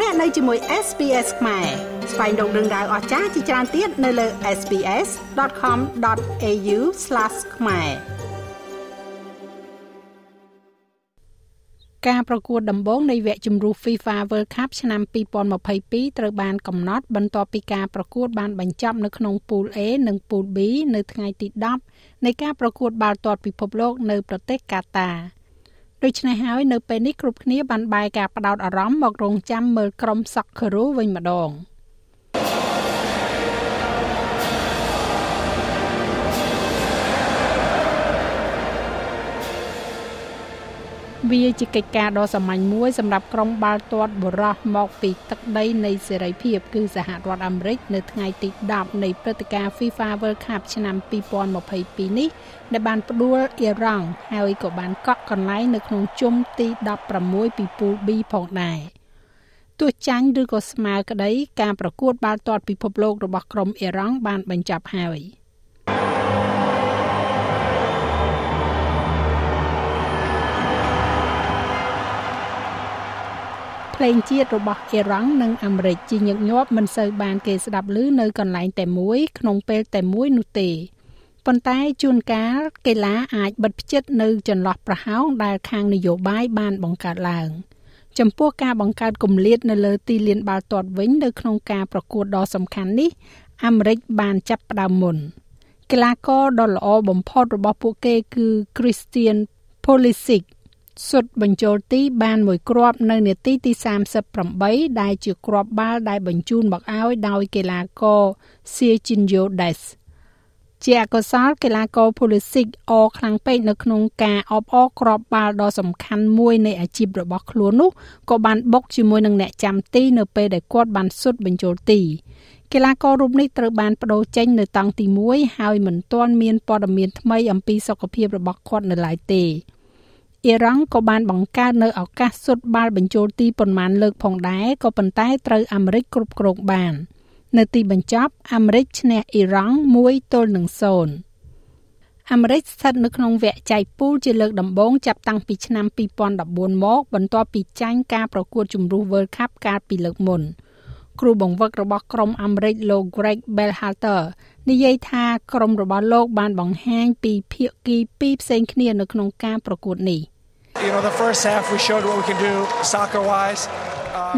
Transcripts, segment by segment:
លោកអ្នកនៅជាមួយ SPS ខ្មែរស្វែងរកដឹងដៅអស្ចារ្យជាច្រើនទៀតនៅលើ SPS.com.au/ ខ្មែរការប្រកួតដំបូងនៃវគ្គជម្រុះ FIFA World Cup ឆ្នាំ2022ត្រូវបានកំណត់បន្ទាប់ពីការប្រកួតបានបញ្ចប់នៅក្នុងពូល A និងពូល B នៅថ្ងៃទី10នៃការប្រកួតបាល់ទាត់ពិភពលោកនៅប្រទេសកាតា ដូច្នេះហើយនៅពេលនេះគ្រប់គ្នាបានបែរការផ្ដោតអារម្មណ៍មករងចាំមើលក្រុម Socceroo វិញម្ដង។ វាជាកិច្ចការដ៏សាមញ្ញមួយសម្រាប់ក្រុមបាល់ទាត់បុរសមកពីទឹកដីនៃសេរីភាពគឺសហរដ្ឋអាមេរិកនៅថ្ងៃទី10នៃព្រឹត្តិការណ៍ FIFA World Cup ឆ្នាំ2022នេះដែលបានផ្ដួលអ៊ីរ៉ង់ហើយក៏បានកក់កន្លែងនៅក្នុងជុំទី16ពីពូល B ផងដែរទោះចាញ់ឬក៏ស្មើក្តីការប្រកួតបាល់ទាត់ពិភពលោករបស់ក្រុមអ៊ីរ៉ង់បានបញ្ចប់ហើយ។ ភ្លេងជាតិរបស់អ៊ីរ៉ង់និងអាមេរិកជាញឹកញាប់មិនសូវបានគេស្ដាប់ឮនៅកន្លែងតែមួយក្នុងពេលតែមួយនោះទេប៉ុន្តែជួនកាលកីឡាអាចបិទផ្ចិតនៅចន្លោះប្រហោងដែលខាងនយោបាយបានបង្កើតឡើងចំពោះការបង្កើតគម្លាតនៅលើទីលានបាល់ទាត់វិញនៅក្នុងការប្រកួតដ៏សំខាន់នេះអាមេរិកបានចាប់ផ្ដើមមុនកីឡាករដ៏ល្អបំផុតរបស់ពួកគេគឺ Christian Pulisic សុទ្ធបញ្ចូលទីបានមួយគ្រាប់នៅនាទីទី38ដែលជាគ្រាប់បាល់ដែលបញ្ជូនមកឲ្យដោយកីឡាករ Sergio Des ជាអកុសលកីឡាករ Pulisic អខ្លាំងពេកនៅក្នុងការអបអរគ្រាប់បាល់ដ៏សំខាន់មួយនៃអាជីពរបស់ខ្លួននោះក៏បានបុកជាមួយនឹងអ្នកចាំទីនៅពេលដែលគាត់បានសុទ្ធបញ្ចូលទីកីឡាកររូបនេះត្រូវបានបដូរចេញនៅតង់ទី1ហើយមិនទាន់មានព័ត៌មានថ្មីអំពីសុខភាពរបស់គាត់នៅឡើយទេ អ៊ីរ៉ង់ក៏បានបង្កើតនៅឱកាសសុទ្ធបាល់បញ្ចូលទីប៉ុន្មានលើកផងដែរក៏ប៉ុន្តែត្រូវអាមេរិកគ្រប់គ្រងបាន នៅទីបញ្ចប់អាមេរិកឈ្នះអ៊ីរ៉ង់1ទល់នឹង0អាមេរិកស្ថិតនៅក្នុងវគ្គចែកពូលជាលើកដំបូងចាប់តាំងពីឆ្នាំ2014មកបន្ទាប់ពីចាញ់ការប្រកួតជម្រុះ World Cup កាលពីលើកមុនគ្រូបង្វឹករបស់ក្រុមអាមេរិកលោក Greg Berhalter និយាយថាក្រុមរបស់លោកបានបង្ហាញពីភាគីពីរផ្សេងគ្នានៅក្នុងការប្រកួតនេះ។ You know the first half we showed what we can do soccer wise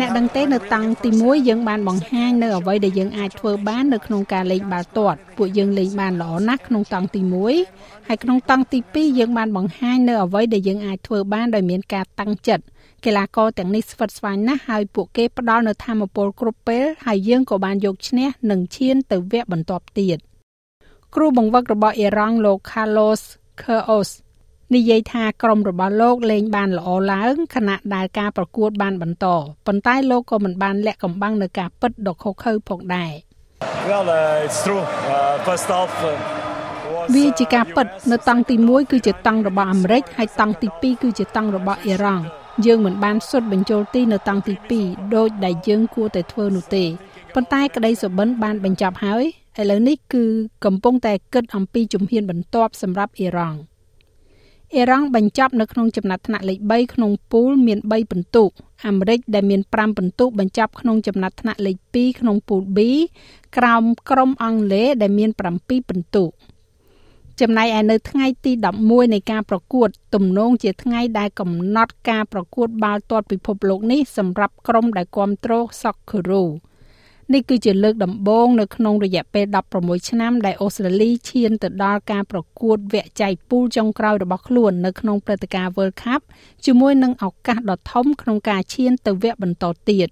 អ្នកដឹងទេនៅតាំងទី1យើងបានបង្ហាញនៅអ្វីដែលយើងអាចធ្វើបាននៅក្នុងការលេងបាល់ទាត់ពួកយើងលេងបានល្អណាស់ក្នុងតង់ទី1ហើយក្នុងតង់ទី2យើងបានបង្ហាញនៅអ្វីដែលយើងអាចធ្វើបានដោយមានការតាំងចិត្តកីឡាករទាំងនេះស្វិតស្វាញណាស់ហើយពួកគេផ្ដល់នូវធម៌ពលគ្រប់ពេលហើយយើងក៏បានយកឈ្នះនិងឈានទៅវគ្គបន្ទាប់ទៀតគ្រូបង្វឹករបស់អ៊ីរ៉ង់លោក Carlos Queiroz និយាយថាក្រុមរបស់លោកលេងបានល្អឡើងខណៈដែលការប្រកួតបានបន្តប៉ុន្តែលោកក៏មិនបានលាក់កំបាំងនៅការពិតដ៏ខុសខើផងដែរ Well uh, it's true uh, first off uh, វាជាការពិតនៅតង់ទី1គឺជាតង់របស់អាមេរិកហើយតង់ទី2គឺជាតង់របស់អ៊ីរ៉ង់យើងមិនបានសុទ្ធបញ្ចូលទីនៅតង់ទី2ដោយដែលយើងគួរតែធ្វើនោះទេប៉ុន្តែក្តីសុបិនបានបញ្ចប់ហើយឥឡូវនេះគឺកំពុងតែគិតអំពីជំហានបន្ទាប់សម្រាប់អ៊ីរ៉ង់ អ៊ីរ៉ង់បញ្ចប់នៅក្នុងចំណាត់ថ្នាក់លេខ3ក្នុងពូលមាន3ពិន្ទុអាមេរិកដែលមាន5ពិន្ទុបញ្ចប់ក្នុងចំណាត់ថ្នាក់លេខ2ក្នុងពូល B ក្រោមក្រុមអង់គ្លេសដែលមាន7ពិន្ទុចំណែកឯនៅថ្ងៃទី11នៃការប្រកួត ទំនងជាថ្ងៃដែលកំណត់ការប្រកួតបាល់ទាត់ពិភពលោកនេះសម្រាប់ក្រុមដែលគ្រប់គ្រង Socceroo នេះគឺជាលើកដំបូងនៅក្នុងរយៈពេល16ឆ្នាំដែលអូស្ត្រាលីឈានទៅដល់ការប្រកួតវគ្គចែកពូលចុងក្រោយរបស់ខ្លួននៅក្នុងព្រឹត្តិការណ៍ World Cup ជាមួយនឹងឱកាសដ៏ធំក្នុងការឈានទៅវគ្គបន្តទៀត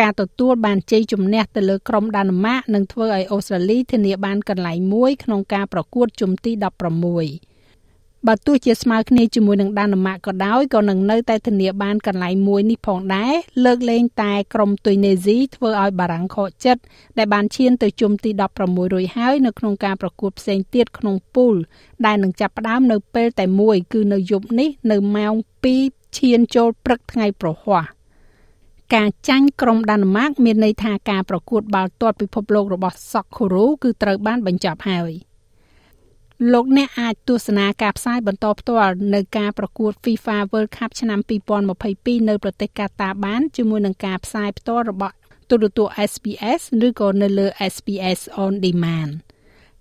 ការទទួលបានជ័យជំនះទៅលើក្រុមដាណឺម៉ាកនឹងធ្វើឲ្យអូស្ត្រាលីធានាបានកន្លែងមួយក្នុងការប្រកួតជុំទី16 បើទោះជាស្មើគ្នាជាមួយនឹងដាណឺម៉ាកក៏ដោយក៏នឹងនៅតែធានាបានកន្លែងមួយនេះផងដែរលើកលែងតែក្រុមទុយនេស៊ីធ្វើឲ្យបារាំងខកចិត្តដែលបានឈានទៅជុំទី16រួចហើយនៅក្នុងការប្រកួតផ្សេងទៀតក្នុងពូលដែលនឹងចាប់ផ្ដើមនៅពេលតែមួយគឺនៅយប់នេះនៅម៉ោង2ឈានចូលព្រឹកថ្ងៃប្រហ័សការចាញ់ក្រុមដាណឺម៉ាក មានន័យថាការប្រកួតបាល់ទាត់ពិភពលោករបស់ Socceroo គឺត្រូវបានបញ្ចប់ហើយ។ លោកអ្នកអាចទស្សនាការផ្សាយបន្តផ្ទាល់នៅការប្រកួត FIFA World Cup ឆ្នាំ2022នៅប្រទេសកាតាបានជាមួយនឹងការផ្សាយផ្ទាល់របស់ទូរទស្សន៍ SBS ឬក៏នៅលើ SBS On Demand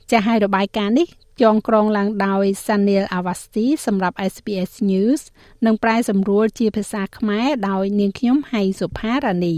ចាស់ហើយរបាយការណ៍នេះចងក្រងឡើងដោយ Sanil Awasthi សម្រាប់ SBS News និងប្រែសម្រួលជាភាសាខ្មែរដោយនាងខ្ញុំហៃសុផារ៉ានី